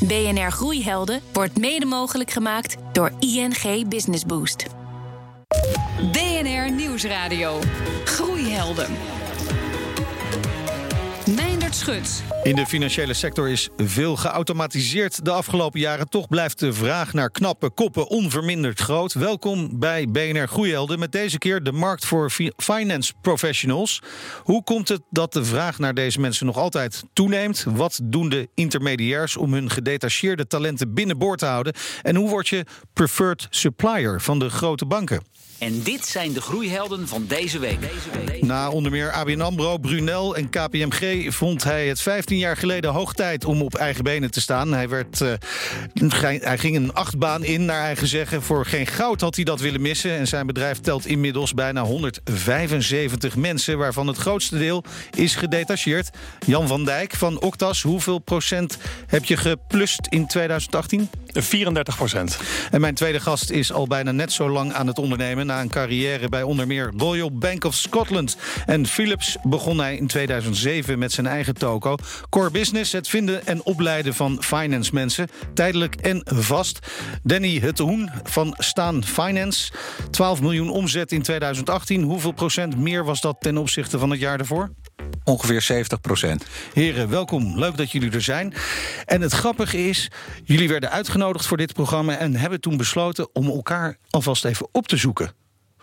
BNR Groeihelden wordt mede mogelijk gemaakt door ING Business Boost. BNR Nieuwsradio. Groeihelden. In de financiële sector is veel geautomatiseerd de afgelopen jaren. Toch blijft de vraag naar knappe koppen onverminderd groot. Welkom bij BNR Groeihelden. Met deze keer de markt voor finance professionals. Hoe komt het dat de vraag naar deze mensen nog altijd toeneemt? Wat doen de intermediairs om hun gedetacheerde talenten binnenboord te houden? En hoe word je preferred supplier van de grote banken? En dit zijn de groeihelden van deze week. Na onder meer ABN AMRO, Brunel en KPMG vond hij het 15 jaar geleden hoog tijd om op eigen benen te staan. Hij, werd, uh, hij ging een achtbaan in, naar eigen zeggen. Voor geen goud had hij dat willen missen. En zijn bedrijf telt inmiddels bijna 175 mensen, waarvan het grootste deel is gedetacheerd. Jan van Dijk van Octas, hoeveel procent heb je geplust in 2018? 34 procent. En mijn tweede gast is al bijna net zo lang aan het ondernemen. Na een carrière bij onder meer Royal Bank of Scotland en Philips begon hij in 2007 met zijn eigen toko. Core business, het vinden en opleiden van finance mensen. Tijdelijk en vast. Danny Huttehoen van Staan Finance. 12 miljoen omzet in 2018. Hoeveel procent meer was dat ten opzichte van het jaar daarvoor? Ongeveer 70 procent. Heren, welkom. Leuk dat jullie er zijn. En het grappige is, jullie werden uitgenodigd voor dit programma en hebben toen besloten om elkaar alvast even op te zoeken.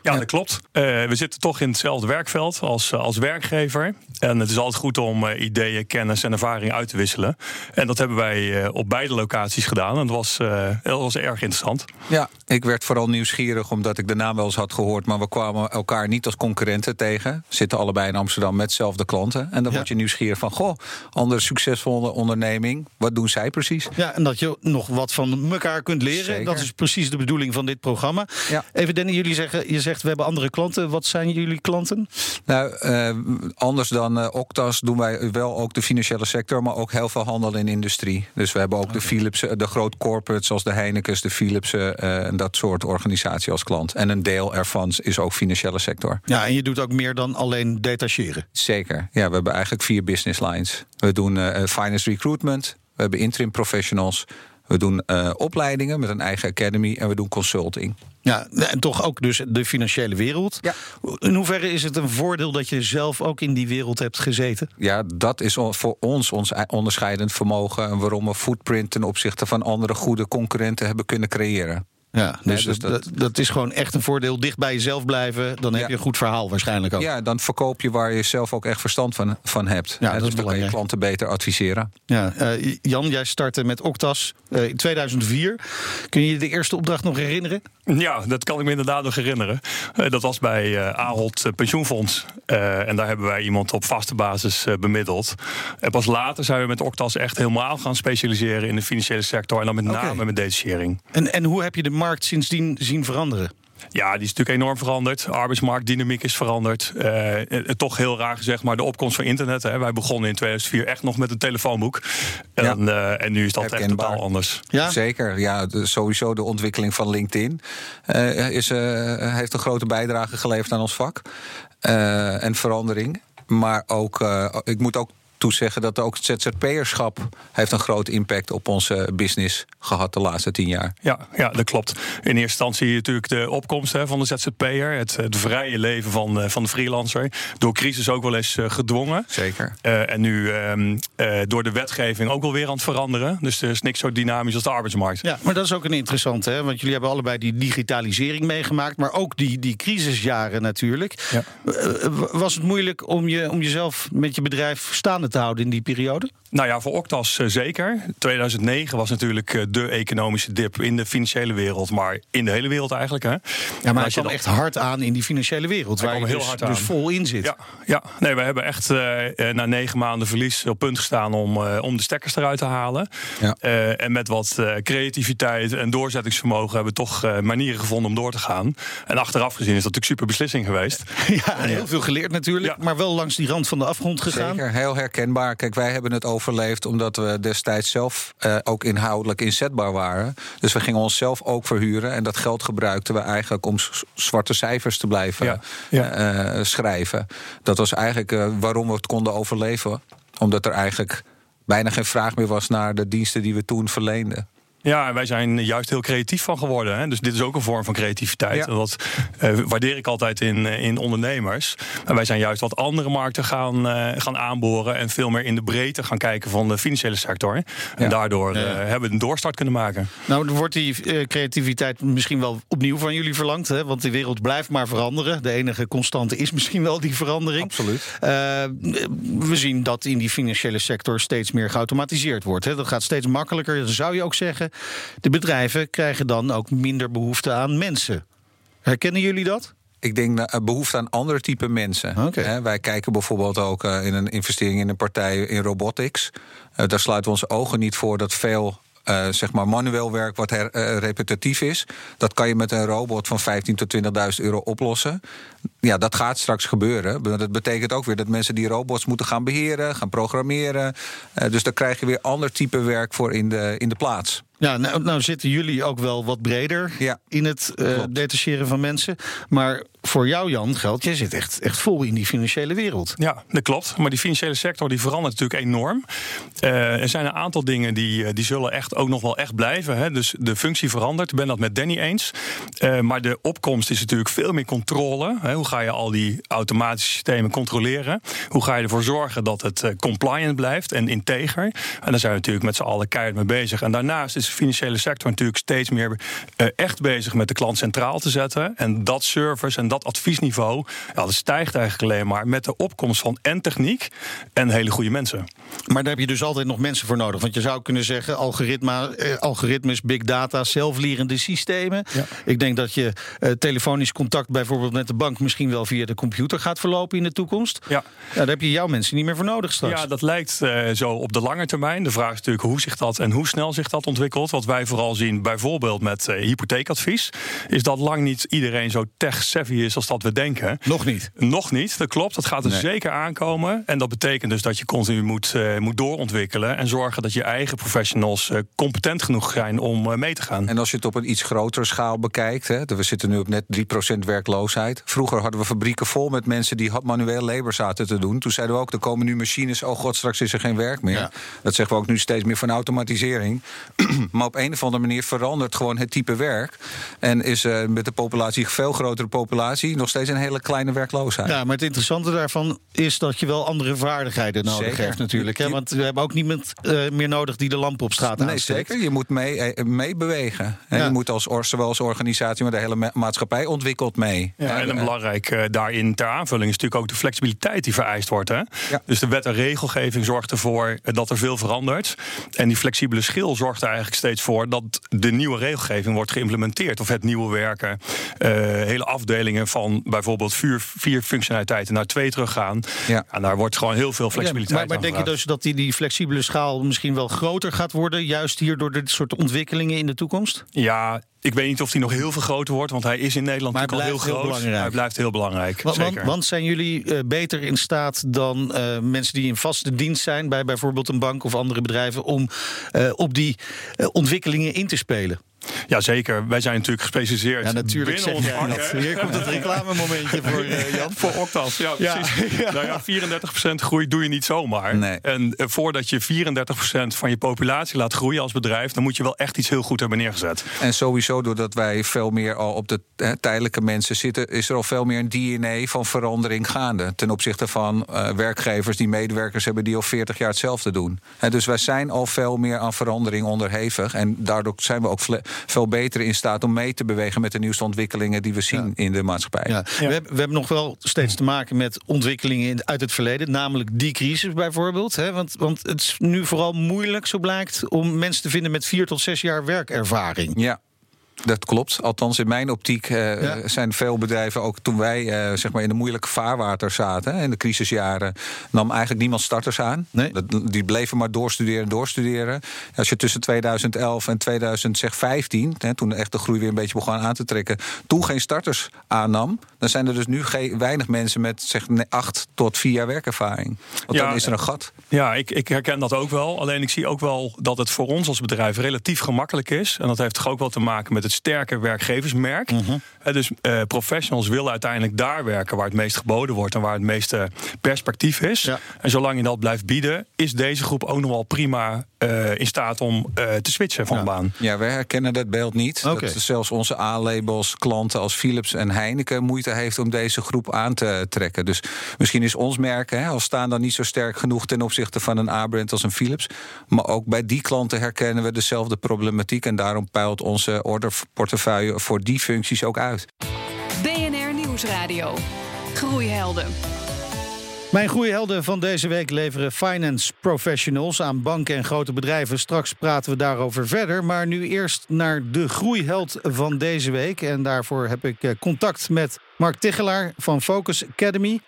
Ja, dat klopt. Uh, we zitten toch in hetzelfde werkveld als, als werkgever. En het is altijd goed om uh, ideeën, kennis en ervaring uit te wisselen. En dat hebben wij uh, op beide locaties gedaan. En dat was, dat was erg interessant. Ja, ik werd vooral nieuwsgierig omdat ik de naam wel eens had gehoord. Maar we kwamen elkaar niet als concurrenten tegen. We zitten allebei in Amsterdam met dezelfde klanten. En dan ja. word je nieuwsgierig van, goh, andere succesvolle onderneming. Wat doen zij precies? Ja, en dat je nog wat van elkaar kunt leren. Zeker. Dat is precies de bedoeling van dit programma. Ja. Even Danny, jullie zeggen, je zegt we hebben andere klanten. Wat zijn jullie klanten? Nou, uh, anders dan uh, Octas doen wij wel ook de financiële sector, maar ook heel veel handel in industrie. Dus we hebben ook okay. de Philips, de groot corporates zoals de Heinekens, de Philips uh, en dat soort organisatie als klant. En een deel ervan is ook financiële sector. Ja, en je doet ook meer dan alleen detacheren. Zeker. Ja, we hebben eigenlijk vier business lines. We doen finance recruitment, we hebben interim professionals. We doen uh, opleidingen met een eigen academy en we doen consulting. Ja, en toch ook dus de financiële wereld. Ja. In hoeverre is het een voordeel dat je zelf ook in die wereld hebt gezeten? Ja, dat is voor ons ons onderscheidend vermogen en waarom we footprint ten opzichte van andere goede concurrenten hebben kunnen creëren. Ja, dus, nee, dus dat, dat, dat, is gewoon echt een voordeel. Dicht bij jezelf blijven, dan heb ja. je een goed verhaal waarschijnlijk ook. Ja, dan verkoop je waar je zelf ook echt verstand van, van hebt. Ja, en dat is dan kan je klanten beter adviseren. Ja, uh, Jan, jij startte met Octas uh, in 2004. Kun je je de eerste opdracht nog herinneren? Ja, dat kan ik me inderdaad nog herinneren. Uh, dat was bij uh, Ahold Pensioenfonds. Uh, en daar hebben wij iemand op vaste basis bemiddeld. En pas later zijn we met Octas echt helemaal gaan specialiseren in de financiële sector. En dan met name okay. met detachering. En, en hoe heb je de markt sindsdien zien veranderen? Ja, die is natuurlijk enorm veranderd. Arbeidsmarktdynamiek is veranderd. Uh, toch heel raar gezegd, maar de opkomst van internet. Hè. Wij begonnen in 2004 echt nog met een telefoonboek. En, ja. uh, en nu is dat Herkenbaar. echt totaal anders. Ja? Zeker, ja. De, sowieso de ontwikkeling van LinkedIn uh, is, heeft een grote bijdrage geleverd aan ons vak. En verandering. Maar ook, ik moet ook toezeggen dat ook het ZZP'erschap heeft een groot impact op onze business gehad de laatste tien jaar. Ja, ja dat klopt. In eerste instantie natuurlijk de opkomst hè, van de ZZP'er, het, het vrije leven van, uh, van de freelancer. Door crisis ook wel eens uh, gedwongen. Zeker. Uh, en nu uh, door de wetgeving ook wel weer aan het veranderen. Dus er is niks zo dynamisch als de arbeidsmarkt. Ja, maar dat is ook een interessante, hè? want jullie hebben allebei die digitalisering meegemaakt, maar ook die, die crisisjaren natuurlijk. Ja. Was het moeilijk om, je, om jezelf met je bedrijf staande te houden in die periode? Nou ja, voor Octas uh, zeker. 2009 was natuurlijk uh, de economische dip in de financiële wereld, maar in de hele wereld eigenlijk. Hè. Ja, maar hij kwam dan... echt hard aan in die financiële wereld, hij waar je heel dus, hard dus vol in zit. Ja, ja. nee, we hebben echt uh, na negen maanden verlies op punt gestaan om, om de stekkers eruit te halen. Ja. en met wat creativiteit en doorzettingsvermogen hebben we toch manieren gevonden om door te gaan. En achteraf gezien is dat natuurlijk super beslissing geweest. Ja, en heel veel geleerd natuurlijk, maar wel langs die rand van de afgrond gegaan. Zeker, heel herkenbaar. Kijk, wij hebben het overleefd omdat we destijds zelf uh, ook inhoudelijk inzetbaar waren. Dus we gingen onszelf ook verhuren. En dat geld gebruikten we eigenlijk om zwarte cijfers te blijven ja. Ja. Uh, schrijven. Dat was eigenlijk uh, waarom we het konden overleven. Omdat er eigenlijk bijna geen vraag meer was naar de diensten die we toen verleenden. Ja, en wij zijn juist heel creatief van geworden. Hè? Dus dit is ook een vorm van creativiteit. Ja. En dat eh, waardeer ik altijd in, eh, in ondernemers. Maar wij zijn juist wat andere markten gaan, eh, gaan aanboren. En veel meer in de breedte gaan kijken van de financiële sector. En daardoor hebben we een doorstart kunnen maken. Nou, wordt die creativiteit misschien wel opnieuw van jullie verlangd. Hè? Want de wereld blijft maar veranderen. De enige constante is misschien wel die verandering. Absoluut. We zien dat in die financiële sector steeds meer geautomatiseerd wordt. Hè? Dat gaat steeds makkelijker. Dan zou je ook zeggen, de bedrijven krijgen dan ook minder behoefte aan mensen. Herkennen jullie dat? Ik denk naar behoefte aan andere type mensen. Hè, wij kijken bijvoorbeeld ook eh, in een investering in een partij in robotics. Eh, daar sluiten we onze ogen niet voor dat veel. eh, zeg maar manueel werk wat her- eh, repetitief is. Dat kan je met een robot van 15.000 tot 20.000 euro oplossen. Ja, dat gaat straks gebeuren. Dat betekent ook weer dat mensen die robots moeten gaan beheren, gaan programmeren. Eh, dus daar krijg je weer ander type werk voor in de, in de plaats. Ja, nou, nou zitten jullie ook wel wat breder Ja, in het eh, detacheren van mensen. Maar voor jou, Jan, geldt, jij zit echt, echt vol in die financiële wereld. Ja, dat klopt. Maar die financiële sector die verandert natuurlijk enorm. Eh, er zijn een aantal dingen die, eh, die zullen echt ook nog wel echt blijven. Hè. Dus de functie verandert. Ik ben dat met Danny eens. Eh, maar de opkomst is natuurlijk veel meer controle. Hè. Hoe ga je al die automatische systemen controleren? Hoe ga je ervoor zorgen dat het compliant blijft en integer? En daar zijn we natuurlijk met z'n allen keihard mee bezig. En daarnaast is de financiële sector natuurlijk steeds meer echt bezig met de klant centraal te zetten. En dat service en dat adviesniveau, ja, dat stijgt eigenlijk alleen maar met de opkomst van en techniek en hele goede mensen. Maar daar heb je dus altijd nog mensen voor nodig. Want je zou kunnen zeggen, algoritma, eh, algoritmes, big data, zelflerende systemen. Ja. Ik denk dat je eh, telefonisch contact bijvoorbeeld met de bank... misschien wel via de computer gaat verlopen in de toekomst. Ja. Ja, daar heb je jouw mensen niet meer voor nodig straks. Ja, dat lijkt eh, zo op de lange termijn. De vraag is natuurlijk hoe zich dat en hoe snel zich dat ontwikkelt. Wat wij vooral zien, bijvoorbeeld met eh, hypotheekadvies, is dat lang niet iedereen zo tech-savvy is als dat we denken. Nog niet. Nog niet, dat klopt. Dat gaat er Nee. zeker aankomen. En dat betekent dus dat je continu moet, eh, moet doorontwikkelen en zorgen dat je eigen professionals eh, competent genoeg zijn om eh, mee te gaan. En als je het op een iets grotere schaal bekijkt, hè, we zitten nu op net 3% werkloosheid. Vroeger hadden we fabrieken vol met mensen die had manueel labor zaten te doen. Toen zeiden we ook, er komen nu machines, oh god, straks is er geen werk meer. Ja. Dat zeggen we ook nu steeds meer van automatisering. maar op een of andere manier verandert gewoon het type werk. En is eh, met de populatie, veel grotere populatie, nog steeds een hele kleine werkloosheid. Ja, maar het interessante daarvan is dat je wel andere vaardigheden nodig Zeker. hebt natuurlijk. Hè? Want we hebben ook niemand eh, meer nodig die de lamp op straat Nee, aansteekt. zeker. Je moet mee, eh. En Ja. Je moet als, or- zowel als organisatie, maar de hele ma- maatschappij ontwikkelt mee. Ja, en een belangrijk eh, daarin ter aanvulling is natuurlijk ook de flexibiliteit die vereist wordt. Hè? Ja. Dus de wet en regelgeving zorgt ervoor dat er veel verandert. En die flexibele schil zorgt er eigenlijk steeds voor dat de nieuwe regelgeving wordt geïmplementeerd. Of het nieuwe werken, eh, hele afdelingen van bijvoorbeeld vier, vier functionaliteiten naar twee teruggaan. Ja. En daar wordt gewoon heel veel Ja, flexibiliteit maar, maar aan denk je dus dat die, die flexibele schaal misschien wel groter gaat worden, juist hier door dit soort ontwikkelingen in de toekomst? Ja, ik weet niet of die nog heel veel groter wordt, want hij is in Nederland Maar hij natuurlijk al heel groot. belangrijk. Hij blijft heel belangrijk. Want, want, zeker. want zijn jullie eh, beter in staat dan eh, mensen die in vaste dienst zijn bij bijvoorbeeld een bank of andere bedrijven om eh, op die ontwikkelingen in te spelen? Ja, zeker. Wij zijn natuurlijk gespecialiseerd Ja, natuurlijk binnen ons. Hier komt het reclamemomentje voor eh, Jan. Voor Octas, ja, Ja. precies. Nou ja, 34% groei doe je niet zomaar. Nee. En eh, voordat je 34% van je populatie laat groeien als bedrijf... dan moet je wel echt iets heel goed hebben neergezet. En sowieso doordat wij veel meer al op de tijdelijke mensen zitten, is er al veel meer een DNA van verandering gaande. Ten opzichte van eh, werkgevers die medewerkers hebben die al 40 jaar hetzelfde doen. Dus wij zijn al veel meer aan verandering onderhevig. En daardoor zijn we ook veel beter in staat om mee te bewegen met de nieuwste ontwikkelingen die we zien in de maatschappij. Ja. We, hebben, we hebben nog wel steeds te maken met ontwikkelingen in- uit het verleden, namelijk die crisis bijvoorbeeld. Hè? Want, want het is nu vooral moeilijk, zo blijkt, om mensen te vinden met vier tot zes jaar werkervaring. Ja. Dat klopt. Althans, in mijn optiek eh, Ja. zijn veel bedrijven, ook toen wij eh, zeg maar in de moeilijke vaarwater zaten, in de crisisjaren, nam eigenlijk niemand starters aan. Nee. Dat, die bleven maar doorstuderen en doorstuderen. Als je tussen 2011 en 2015, hè, toen echt de groei weer een beetje begon aan te trekken, toen geen starters aannam, dan zijn er dus nu geen, weinig mensen met zeg acht tot vier jaar werkervaring. Want Ja, dan is er een gat. Ja, ik, ik herken dat ook wel. Alleen ik zie ook wel dat het voor ons als bedrijf relatief gemakkelijk is. En dat heeft toch ook wel te maken met met het sterke werkgeversmerk. Eh, dus eh, professionals willen uiteindelijk daar werken waar het meest geboden wordt en waar het meeste perspectief is. Ja. En zolang je dat blijft bieden, is deze groep ook nog wel prima eh, in staat om eh, te switchen van Ja. baan. Ja, wij herkennen dat beeld niet. Dat zelfs onze A-labels klanten als Philips en Heineken moeite heeft om deze groep aan te trekken. Dus misschien is ons merk, hè, al staan dan niet zo sterk genoeg ten opzichte van een A-brand als een Philips. Maar ook bij die klanten herkennen we dezelfde problematiek. En daarom peilt onze orderportefeuille voor die functies ook uit. BNR Nieuwsradio. Groeihelden. Mijn groeihelden van deze week leveren finance professionals aan banken en grote bedrijven. Straks praten we daarover verder. Maar nu eerst naar de groeiheld van deze week. En daarvoor heb ik eh, contact met Mark Tichelaar van Focus Academy.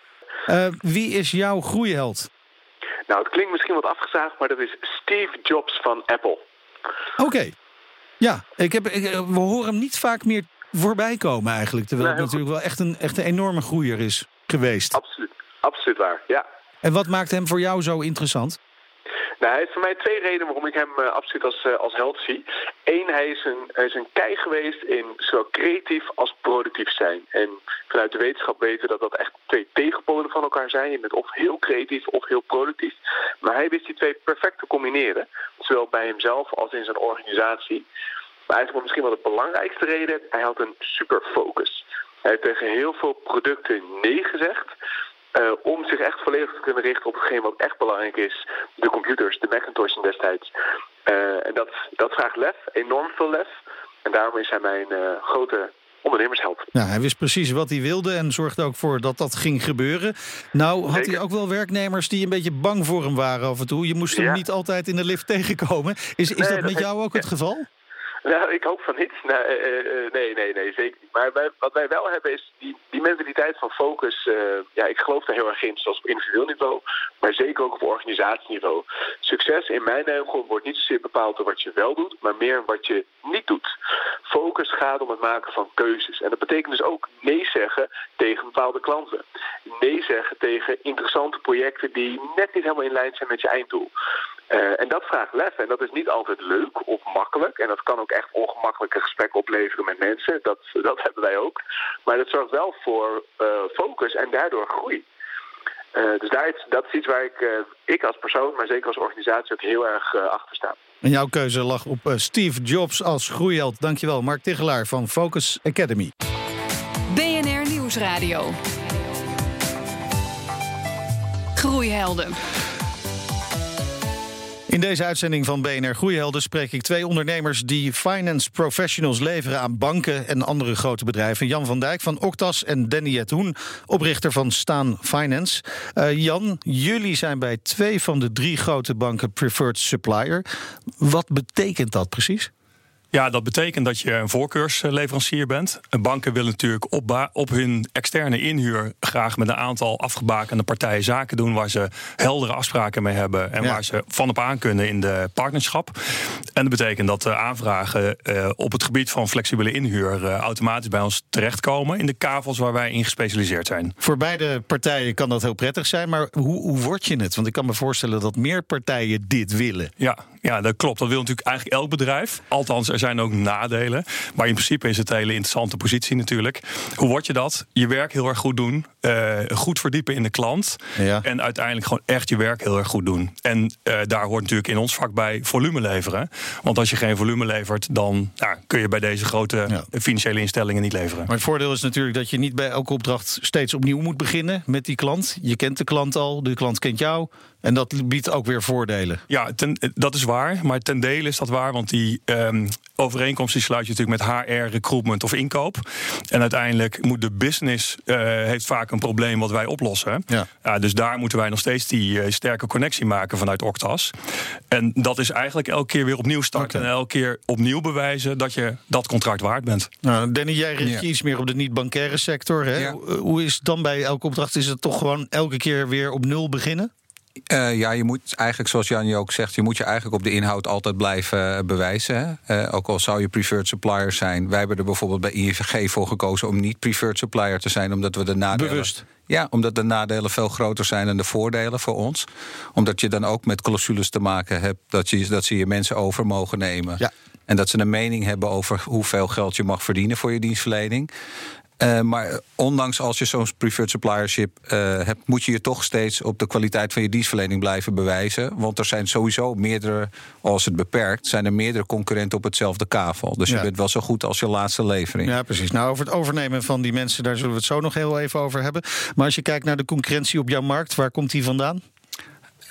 Eh, wie is jouw groeiheld? Nou, het klinkt misschien wat afgezaagd, maar dat is Steve Jobs van Apple. Oké. Ja, ik heb, ik, eh, we horen hem niet vaak meer voorbij komen eigenlijk. Terwijl Nee, het natuurlijk wel echt een, echt een enorme groeier is geweest. Absoluut, absoluut waar, ja. En wat maakt hem voor jou zo interessant? Nou, hij heeft voor mij twee redenen waarom ik hem eh, absoluut als, eh, als held zie. Eén, hij is, een, hij is een kei geweest in zowel creatief als productief zijn. En vanuit de wetenschap weten we dat dat echt twee tegenpolen van elkaar zijn. Je bent of heel creatief of heel productief. Maar hij wist die twee perfect te combineren. Zowel bij hemzelf als in zijn organisatie. Maar eigenlijk misschien wel de belangrijkste reden, hij had een super focus. Hij heeft tegen heel veel producten nee gezegd. Eh, om zich echt volledig te kunnen richten op hetgeen wat echt belangrijk is. De computers, de Macintoshen destijds. Eh, en dat, dat vraagt lef, enorm veel lef. En daarom is hij mijn eh, grote ondernemersheld. Ja, hij wist precies wat hij wilde en zorgde ook voor dat dat ging gebeuren. Nou, had hij ook wel werknemers die een beetje bang voor hem waren af en toe. Je moest hem Ja. niet altijd in de lift tegenkomen. Is, is Nee, dat dat met heeft- jou ook het geval? Nou, ik hoop van niet. Nou, eh, eh, eh, nee, nee, nee, zeker niet. Maar wij, wat wij wel hebben is die, die mentaliteit van focus. ja, ik geloof daar heel erg in, zoals op individueel niveau, maar zeker ook op organisatieniveau. Succes in mijn ogen wordt niet zozeer bepaald door wat je wel doet, maar meer wat je niet doet. Focus gaat om het maken van keuzes. En dat betekent dus ook nee zeggen tegen bepaalde klanten. Nee zeggen tegen interessante projecten die net niet helemaal in lijn zijn met je einddoel. Eh, en dat vraagt lef. En dat is niet altijd leuk of makkelijk. En dat kan ook echt ongemakkelijke gesprekken opleveren met mensen. Dat, dat hebben wij ook. Maar dat zorgt wel voor eh, focus en daardoor groei. Eh, dus daar is, dat is iets waar ik, eh, ik als persoon, maar zeker als organisatie ook heel erg eh, achter sta. En jouw keuze lag op Steve Jobs als groeiheld. Dankjewel, Mark Tichelaar van Focus Academy. BNR Nieuwsradio. Groeihelden. In deze uitzending van BNR Groeihelden spreek ik twee ondernemers die finance professionals leveren aan banken en andere grote bedrijven. Jan van Dijk van Octas en Danny Hoen, oprichter van Staan Finance. Eh, Jan, jullie zijn bij twee van de drie grote banken preferred supplier. Wat betekent dat precies? Ja, dat betekent dat je een voorkeursleverancier bent. Banken willen natuurlijk op, op hun externe inhuur graag met een aantal afgebakende partijen zaken doen waar ze heldere afspraken mee hebben en Ja. waar ze van op aan kunnen in de partnerschap. En dat betekent dat de aanvragen eh, op het gebied van flexibele inhuur eh, automatisch bij ons terechtkomen in de kavels waar wij in gespecialiseerd zijn. Voor beide partijen kan dat heel prettig zijn, maar hoe, hoe word je het? Want ik kan me voorstellen dat meer partijen dit willen. Ja, ja, dat klopt. Dat wil natuurlijk eigenlijk elk bedrijf. Althans, er zijn ook nadelen. Maar in principe is het een hele interessante positie natuurlijk. Hoe word je dat? Je werk heel erg goed doen. eh, goed verdiepen in de klant. Ja. En uiteindelijk gewoon echt je werk heel erg goed doen. En eh, daar hoort natuurlijk in ons vak bij volume leveren. Want als je geen volume levert, dan nou, kun je bij deze grote Ja. financiële instellingen niet leveren. Maar het voordeel is natuurlijk dat je niet bij elke opdracht steeds opnieuw moet beginnen met die klant. Je kent de klant al, de klant kent jou. En dat biedt ook weer voordelen. Ja, ten, dat is waar. Maar ten dele is dat waar. Want die ehm, overeenkomst die sluit je natuurlijk met HR, recruitment of inkoop. En uiteindelijk moet de business eh, heeft vaak een probleem wat wij oplossen. Ja. dus daar moeten wij nog steeds die eh, sterke connectie maken vanuit Octas. En dat is eigenlijk elke keer weer opnieuw starten. En elke keer opnieuw bewijzen dat je dat contract waard bent. Nou, Danny, jij richt je Ja. iets meer op de niet-bankaire sector. Hè? Ja. Hoe is het dan bij elke opdracht? Is het toch gewoon elke keer weer op nul beginnen? Eh, ja, je moet eigenlijk, zoals Jan je ook zegt, je moet je eigenlijk op de inhoud altijd blijven eh, bewijzen. Hè? Eh, ook al zou je preferred supplier zijn. Wij hebben er bijvoorbeeld bij ING voor gekozen om niet preferred supplier te zijn, omdat we de nadelen. Bewust. Ja, omdat de nadelen veel groter zijn dan de voordelen voor ons. Omdat je dan ook met clausules te maken hebt dat, je, dat ze je mensen over mogen nemen. Ja. En dat ze een mening hebben over hoeveel geld je mag verdienen voor je dienstverlening. Uh, maar ondanks als je zo'n preferred suppliership uh, hebt, moet je je toch steeds op de kwaliteit van je dienstverlening blijven bewijzen. Want er zijn sowieso meerdere, als het beperkt, zijn er meerdere concurrenten op hetzelfde kavel. Dus Ja. je bent wel zo goed als je laatste levering. Ja, precies. Nou, over het overnemen van die mensen, daar zullen we het zo nog heel even over hebben. Maar als je kijkt naar de concurrentie op jouw markt, waar komt die vandaan?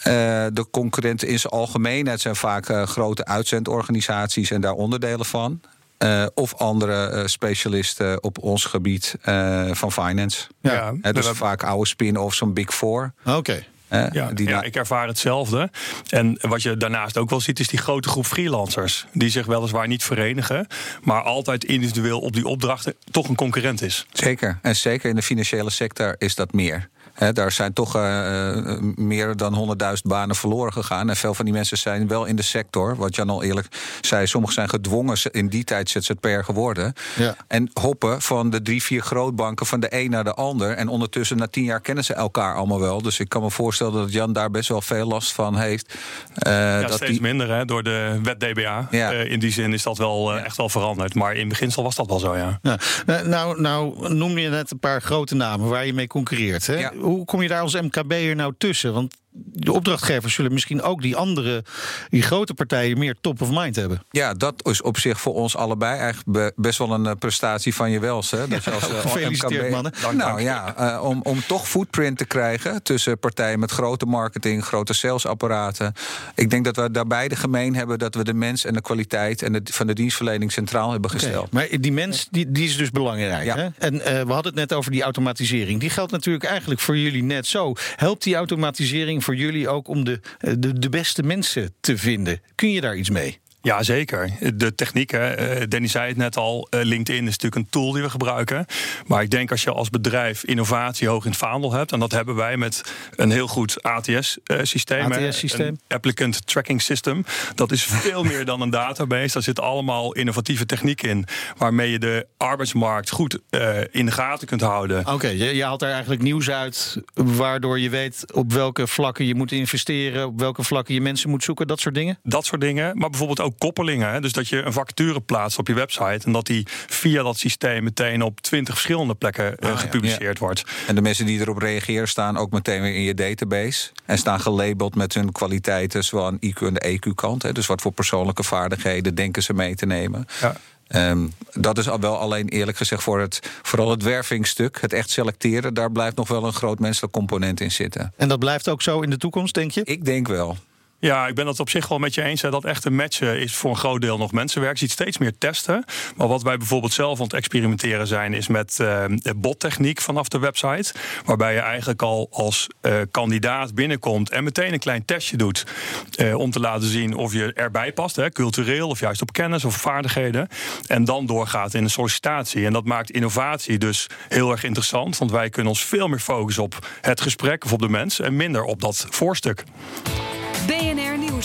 Eh, de concurrenten in zijn algemeenheid zijn vaak eh, grote uitzendorganisaties en daar onderdelen van. Eh, of andere eh, specialisten op ons gebied eh, van finance. Ja, Hè, dus we- vaak oude spin-offs van Big Four. Oké. hè, Ja, die ja, ik ervaar hetzelfde. En wat je daarnaast ook wel ziet, is die grote groep freelancers. Die zich weliswaar niet verenigen, maar altijd individueel op die opdrachten toch een concurrent is. Zeker. En zeker in de financiële sector is dat meer. Daar zijn toch eh, eh, meer dan 100.000 banen verloren gegaan. En veel van die mensen zijn wel in de sector. Wat Jan al eerlijk zei, sommigen zijn gedwongen in die tijd ZZP'er geworden. Ja. En hoppen van de drie, vier grootbanken van de een naar de ander. En ondertussen na tien jaar kennen ze elkaar allemaal wel. Dus ik kan me voorstellen dat Jan daar best wel veel last van heeft. Eh, Ja, dat steeds die- minder hè, door de wet DBA. Ja. Eh, in die zin is dat wel Ja. echt wel veranderd. Maar in beginsel was dat wel zo, ja. Ja. Eh, Nou, nou noem je net een paar grote namen waar je mee concurreert. Hè? Hoe kom je daar als MKB'er nou tussen? Want de opdrachtgevers zullen misschien ook die andere, die grote partijen meer top of mind hebben. Ja, dat is op zich voor ons allebei eigenlijk be- best wel een eh, prestatie van je wels. Hè? Als, eh, gefeliciteerd, MKB mannen. nou dank. ja, eh, om, om toch footprint te krijgen tussen partijen met grote marketing, grote salesapparaten. Ik denk dat we daar beide gemeen hebben dat we de mens en de kwaliteit en de, van de dienstverlening centraal hebben gesteld. Maar die mens, die, die is dus belangrijk. Ja. Hè? En we hadden het net over die automatisering. Die geldt natuurlijk eigenlijk voor jullie net zo. Helpt die automatisering voor jullie ook om de, eh, de, de beste mensen te vinden? Kun je daar iets mee? Ja, zeker. De technieken, eh Danny zei het net al, eh, LinkedIn is natuurlijk een tool die we gebruiken. Maar ik denk als je als bedrijf innovatie hoog in het vaandel hebt, en dat hebben wij met een heel goed ATS-systeem. ATS-systeem. Een Applicant Tracking System. Dat is veel meer dan een database. Daar zitten allemaal innovatieve technieken in, waarmee je de arbeidsmarkt goed eh, in de gaten kunt houden. Oké, je, je haalt daar eigenlijk nieuws uit, waardoor je weet op welke vlakken je moet investeren, op welke vlakken je mensen moet zoeken, dat soort dingen. Dat soort dingen. Maar bijvoorbeeld ook koppelingen. Hè? Dus dat je een vacature plaatst op je website. En dat die via dat systeem meteen op twintig verschillende plekken eh, ja. gepubliceerd wordt. En de mensen die erop reageren staan ook meteen weer in je database. En staan gelabeld met hun kwaliteiten, zowel aan IQ en de EQ-kant. hè. Dus wat voor persoonlijke vaardigheden denken ze mee te nemen. Ja. Ehm, dat is al wel alleen eerlijk gezegd voor het, vooral het wervingstuk, het echt selecteren. Daar blijft nog wel een groot menselijk component in zitten. En dat blijft ook zo in de toekomst, denk je? Ik denk wel. Ja, ik ben het op zich wel met je eens. Hè, dat echte matchen is voor een groot deel nog mensenwerk. Je ziet steeds meer testen. Maar wat wij bijvoorbeeld zelf aan het experimenteren zijn... is met de bottechniek vanaf de website. Waarbij je eigenlijk al als eh, kandidaat binnenkomt... en meteen een klein testje doet. eh, om te laten zien of je erbij past. Hè, cultureel of juist op kennis of vaardigheden. En dan doorgaat in een sollicitatie. En dat maakt innovatie dus heel erg interessant. Want wij kunnen ons veel meer focussen op het gesprek of op de mens... en minder op dat voorstuk.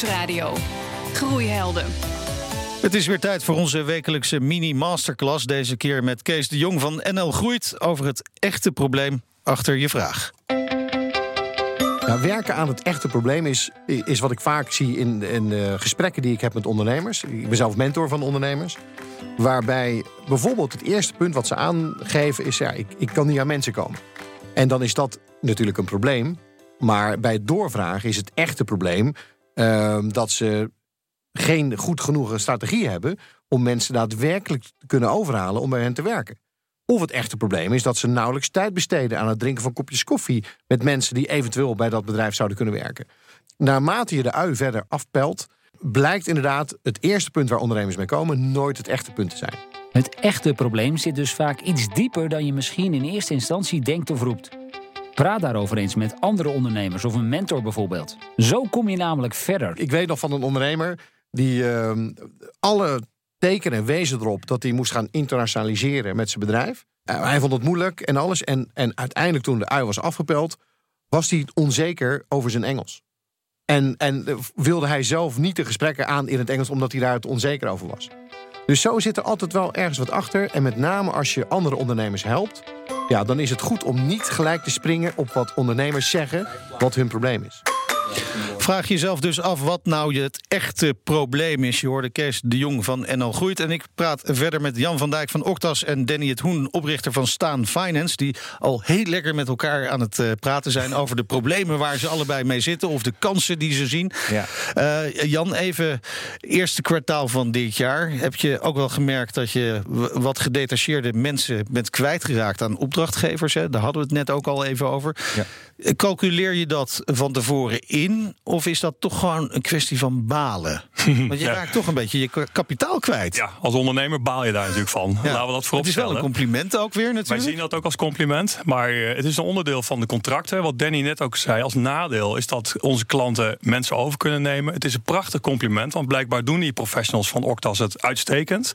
Nieuwsradio. Groeihelden. Het is weer tijd voor onze wekelijkse mini-masterclass. Deze keer met Kees de Jong van NL Groeit over het echte probleem achter je vraag. Nou, werken aan het echte probleem is, is wat ik vaak zie in, in eh, gesprekken die ik heb met ondernemers. Ik ben zelf mentor van ondernemers. Waarbij bijvoorbeeld het eerste punt wat ze aangeven is: ja, ik, ik kan niet aan mensen komen. En dan is dat natuurlijk een probleem. Maar bij het doorvragen is het echte probleem ehm, dat ze geen goed genoeg strategie hebben om mensen daadwerkelijk te kunnen overhalen om bij hen te werken. Of het echte probleem is dat ze nauwelijks tijd besteden aan het drinken van kopjes koffie met mensen die eventueel bij dat bedrijf zouden kunnen werken. Naarmate je de ui verder afpelt, blijkt inderdaad het eerste punt waar ondernemers mee komen nooit het echte punt te zijn. Het echte probleem zit dus vaak iets dieper dan je misschien in eerste instantie denkt of roept. Praat daarover eens met andere ondernemers of een mentor bijvoorbeeld. Zo kom je namelijk verder. Ik weet nog van een ondernemer die ehm, alle tekenen wezen erop dat hij moest gaan internationaliseren met zijn bedrijf. Eh, hij vond het moeilijk en alles. En, en uiteindelijk toen de ui was afgepeld, was hij onzeker over zijn Engels. En, en eh, wilde hij zelf niet de gesprekken aan in het Engels, omdat hij daar het onzeker over was. Dus zo zit er altijd wel ergens wat achter. En met name als je andere ondernemers helpt, ja, dan is het goed om niet gelijk te springen op wat ondernemers zeggen, wat hun probleem is. Vraag je jezelf dus af wat nou het echte probleem is. Je hoorde Kees de Jong van NL Groeit. En ik praat verder met Jan van Dijk van Octas en Danny het Hoen, oprichter van Staan Finance. Die al heel lekker met elkaar aan het eh, praten zijn over de problemen waar ze allebei mee zitten. Of de kansen die ze zien. Ja. Eh, Jan, even eerste kwartaal van dit jaar. Heb je ook wel gemerkt dat je wat gedetacheerde mensen bent kwijtgeraakt aan opdrachtgevers? Hè? Daar hadden we het net ook al even over. Ja. Calculeer je dat van tevoren in? Of is dat toch gewoon een kwestie van balen? Want je Ja. raakt toch een beetje je kapitaal kwijt. Ja, als ondernemer baal je daar natuurlijk van. Ja. Laten we dat voorop Het is wel een compliment ook weer Wij natuurlijk. zien dat ook als compliment, maar eh, het is een onderdeel van de contracten. Wat Danny net ook zei, als nadeel is dat onze klanten mensen over kunnen nemen. Het is een prachtig compliment, want blijkbaar doen die professionals van Octas het uitstekend.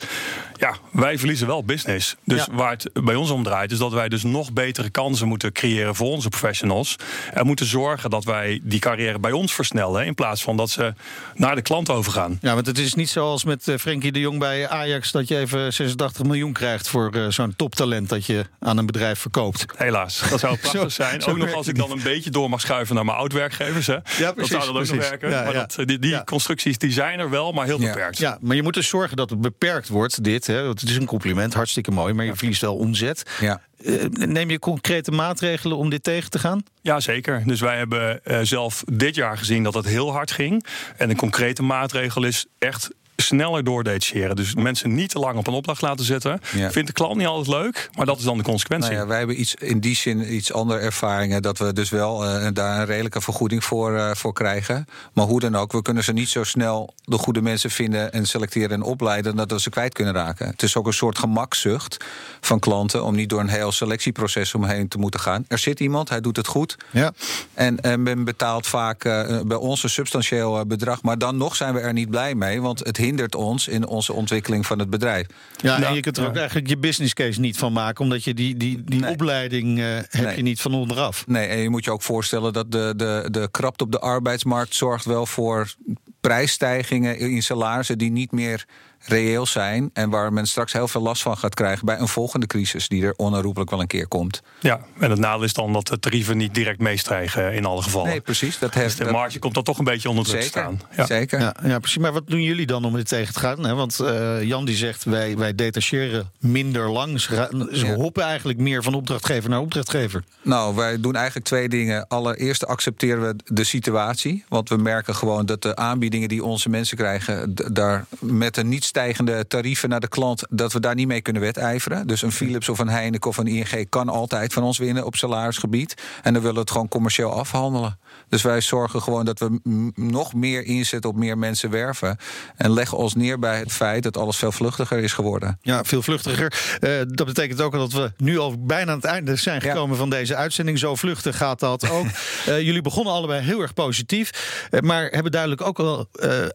Ja, wij verliezen wel business. Dus Ja. waar het bij ons om draait, is dat wij dus nog betere kansen moeten creëren voor onze professionals. En moeten zorgen dat wij die carrière bij ons versnellen, in plaats van dat ze naar de klant overgaan. Ja, want het is niet zoals met eh, Frenkie de Jong bij Ajax... dat je even 86 miljoen krijgt voor eh, zo'n toptalent... dat je aan een bedrijf verkoopt. Helaas, dat zou prachtig Zo- zijn. zo ook nog als ik dan een beetje door mag schuiven naar mijn oud-werkgevers. Hè. precies, dat zou dan ook nog werken. Ja, maar ja. Dat, die die Ja. constructies die zijn er wel, maar heel Ja. beperkt. Ja, maar je moet dus zorgen dat het beperkt wordt, dit. Hè. Want Het is een compliment, hartstikke mooi, maar je verliest wel omzet. Ja. Eh, neem je concrete maatregelen om dit tegen te gaan? Ja, zeker. Dus wij hebben eh, zelf dit jaar gezien dat het heel hard ging. En een concrete maatregel is echt sneller doordetacheren. Dus mensen niet te lang op een opdracht laten zitten. Ja. Vindt de klant niet altijd leuk, maar dat is dan de consequentie. Nou ja, wij hebben iets, in die zin iets andere ervaringen. Dat we dus wel eh, daar een redelijke vergoeding voor, eh, voor krijgen. Maar hoe dan ook, we kunnen ze niet zo snel de goede mensen vinden en selecteren en opleiden. dat we ze kwijt kunnen raken. Het is ook een soort gemakzucht van klanten om niet door een heel selectieproces omheen te moeten gaan. Er zit iemand, hij doet het goed. Ja. En, en men betaalt vaak eh, bij ons een substantieel bedrag. Maar dan nog zijn we er niet blij mee. Want het hindert ons in onze ontwikkeling van het bedrijf. Ja, en Nou, je kunt er ja. ook eigenlijk je business case niet van maken, omdat je die, die, die Nee. opleiding eh, heb Nee. je niet van onderaf. Nee, en je moet je ook voorstellen dat de, de, de krapte op de arbeidsmarkt zorgt wel voor prijsstijgingen in salarissen die niet meer reëel zijn. En waar men straks heel veel last van gaat krijgen bij een volgende crisis die er onherroepelijk wel een keer komt. Ja, en het nadeel is dan dat de tarieven niet direct meestijgen in alle gevallen. Nee, precies. Dat dus heeft de dat- marge komt dan toch een beetje onder druk te staan. Ja. zeker. Ja, ja, precies. Maar wat doen jullie dan om dit tegen te gaan? Hè? Want eh, Jan die zegt, wij, wij detacheren minder lang. Ze, gaan- ze Ja. hoppen eigenlijk meer van opdrachtgever naar opdrachtgever. Nou, wij doen eigenlijk twee dingen. Allereerst accepteren we de situatie. Want we merken gewoon dat de aanbiedingen die onze mensen krijgen... daar met een niet stijgende tarieven naar de klant... dat we daar niet mee kunnen wedijveren. Dus een Philips of een Heineken of een ING kan altijd van ons winnen op salarisgebied. En dan willen we het gewoon commercieel afhandelen. Dus wij zorgen gewoon dat we nog meer inzetten op meer mensen werven. En leggen ons neer bij het feit dat alles veel vluchtiger is geworden. Ja, veel vluchtiger. Eh, dat betekent ook dat we nu al bijna aan het einde zijn Ja. gekomen van deze uitzending. Zo vluchtig gaat dat ook. Eh, jullie begonnen allebei heel erg positief. eh, maar hebben duidelijk ook wel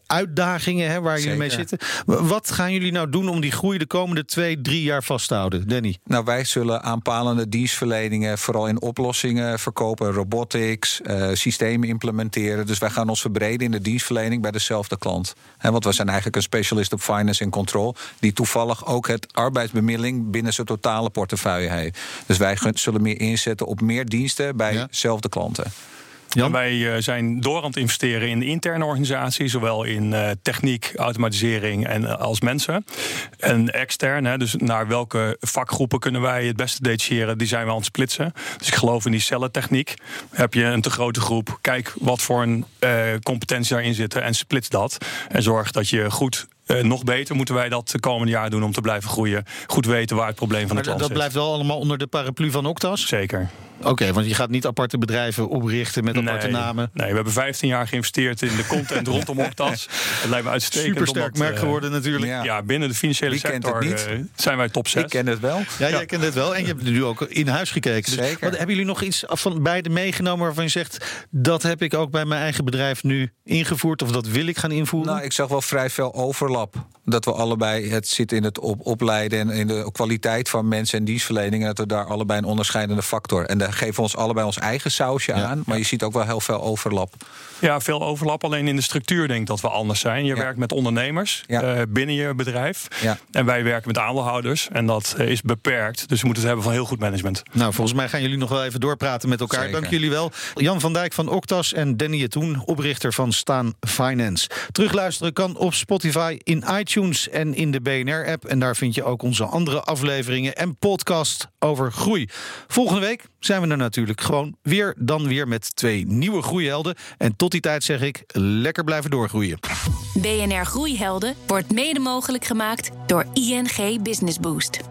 uitdagingen hè, waar jullie mee zitten. Wat gaan jullie nou doen om die groei de komende twee, drie jaar vast te houden? Danny? Nou, wij zullen aanpalende dienstverleningen vooral in oplossingen verkopen, robotics, eh, systemen implementeren. Dus wij gaan ons verbreden in de dienstverlening bij dezelfde klant. Hè, want we zijn eigenlijk een specialist op finance en control, die toevallig ook het arbeidsbemiddeling binnen zijn totale portefeuille heeft. Dus wij zullen meer inzetten op meer diensten bij Ja. dezelfde klanten. Jan? En wij eh, zijn door aan het investeren in de interne organisatie, zowel in eh, techniek, automatisering en eh, als mensen. En extern, hè, dus naar welke vakgroepen kunnen wij het beste detacheren, die zijn we aan het splitsen. Dus ik geloof in die cellentechniek. Heb je een te grote groep, kijk wat voor een competentie daarin zitten en splits dat. En zorg dat je goed. nog beter moeten wij dat de komende jaar doen om te blijven groeien. Goed weten waar het probleem van de klant dat zit. blijft wel allemaal onder de paraplu van Octas? Zeker. Oké, want je gaat niet aparte bedrijven oprichten met aparte nee, namen. Nee, we hebben 15 jaar geïnvesteerd in de content rondom Octas. Het lijkt me uitstekend. Supersterk merk eh, geworden natuurlijk. Ja. Ja, binnen de financiële Wie kent sector het niet? eh, zijn wij top 6. Ik ken het wel. Ja, jij kent het wel. En je hebt nu ook in huis gekeken. Dus Zeker. wat, hebben jullie nog iets van beide meegenomen waarvan je zegt... dat heb ik ook bij mijn eigen bedrijf nu ingevoerd... of dat wil ik gaan invoeren? Nou, ik zag wel vrij veel overlap. dat we allebei, het zit in het op, opleiden en in de kwaliteit van mensen en dienstverlening. En dat we daar allebei een onderscheidende factor. En daar geven we ons allebei ons eigen sausje aan. Maar je ziet ook wel heel veel overlap. Ja, veel overlap. Alleen in de structuur denk ik dat we anders zijn. Je werkt met ondernemers uh, binnen je bedrijf. Ja. En wij werken met aandeelhouders. En dat uh, is beperkt. Dus we moeten het hebben van heel goed management. Nou, volgens mij gaan jullie nog wel even doorpraten met elkaar. Zeker. Dank jullie wel. Jan van Dijk van Octas en Danny Etoen, oprichter van Staan Finance. Terugluisteren kan op Spotify, in iTunes en in de BNR-app. En daar vind je ook onze andere afleveringen en podcast over groei. Volgende week zijn we er natuurlijk gewoon weer. Dan weer met twee nieuwe groeihelden. En tot die tijd zeg ik, lekker blijven doorgroeien. BNR Groeihelden wordt mede mogelijk gemaakt door ING Business Boost.